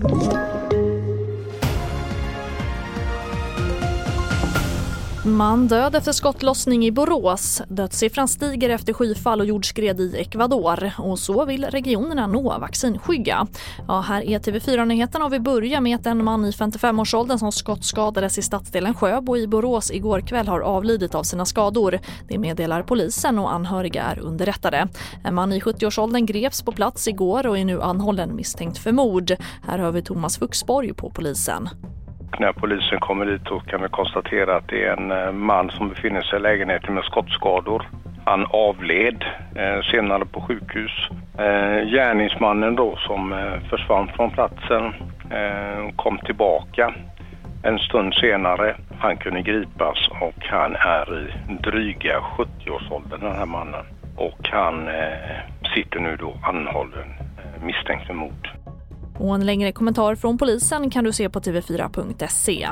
you Man död efter skottlossning i Borås. Dödssiffran stiger efter skyfall och jordskred i Ecuador. Och så vill regionerna nå vaccinskygga. Ja, här är TV4-nyheterna och vi börjar med att en man i 55-årsåldern som skottskadades i stadsdelen Sjöbo i Borås igår kväll har avlidit av sina skador. Det meddelar polisen och anhöriga är underrättade. En man i 70-årsåldern greps på plats igår och är nu anhållen misstänkt för mord. Här hör vi Thomas Fuxborg på polisen. När polisen kommer dit så kan vi konstatera att det är en eh, man som befinner sig i lägenheten med skottskador. Han avled eh, senare på sjukhus. Eh, gärningsmannen då som eh, försvann från platsen eh, kom tillbaka en stund senare. Han kunde gripas och han är i dryga 70-årsåldern den här mannen. Och han eh, sitter nu då anhållen eh, misstänkt för mord. Och en längre kommentar från polisen kan du se på tv4.se.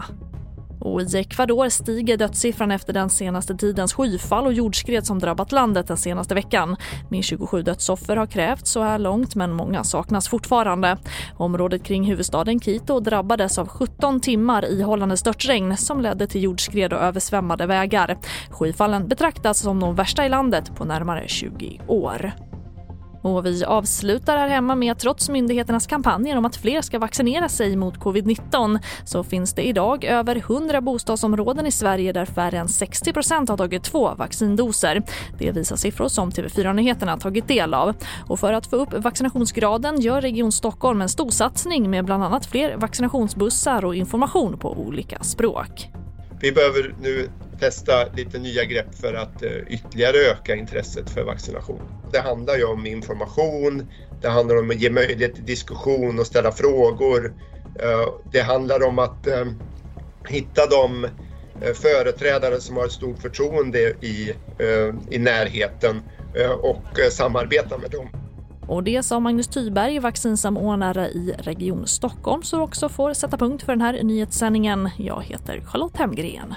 Och I Ecuador stiger dödssiffran efter den senaste tidens skyfall och jordskred som drabbat landet den senaste veckan. Minst 27 dödsoffer har krävts så här långt men många saknas fortfarande. Området kring huvudstaden Quito drabbades av 17 timmar ihållande störtregn som ledde till jordskred och översvämmade vägar. Skyfallen betraktas som de värsta i landet på närmare 20 år. Och vi avslutar här hemma med att trots myndigheternas kampanjer om att fler ska vaccinera sig mot covid-19 så finns det idag över 100 bostadsområden i Sverige där färre än 60% har tagit två vaccindoser. Det visar siffror som TV4 Nyheterna tagit del av. Och för att få upp vaccinationsgraden gör Region Stockholm en storsatsning med bland annat fler vaccinationsbussar och information på olika språk. Vi behöver nu testa lite nya grepp för att eh, ytterligare öka intresset för vaccination. Det handlar ju om information, det handlar om att ge möjlighet till diskussion och ställa frågor. Eh, det handlar om att eh, hitta de företrädare som har ett stort förtroende i, i närheten och samarbeta med dem. Och det sa Magnus Tyberg, vaccinsamordnare i Region Stockholm, som också får sätta punkt för den här nyhetssändningen. Jag heter Charlotte Hemgren.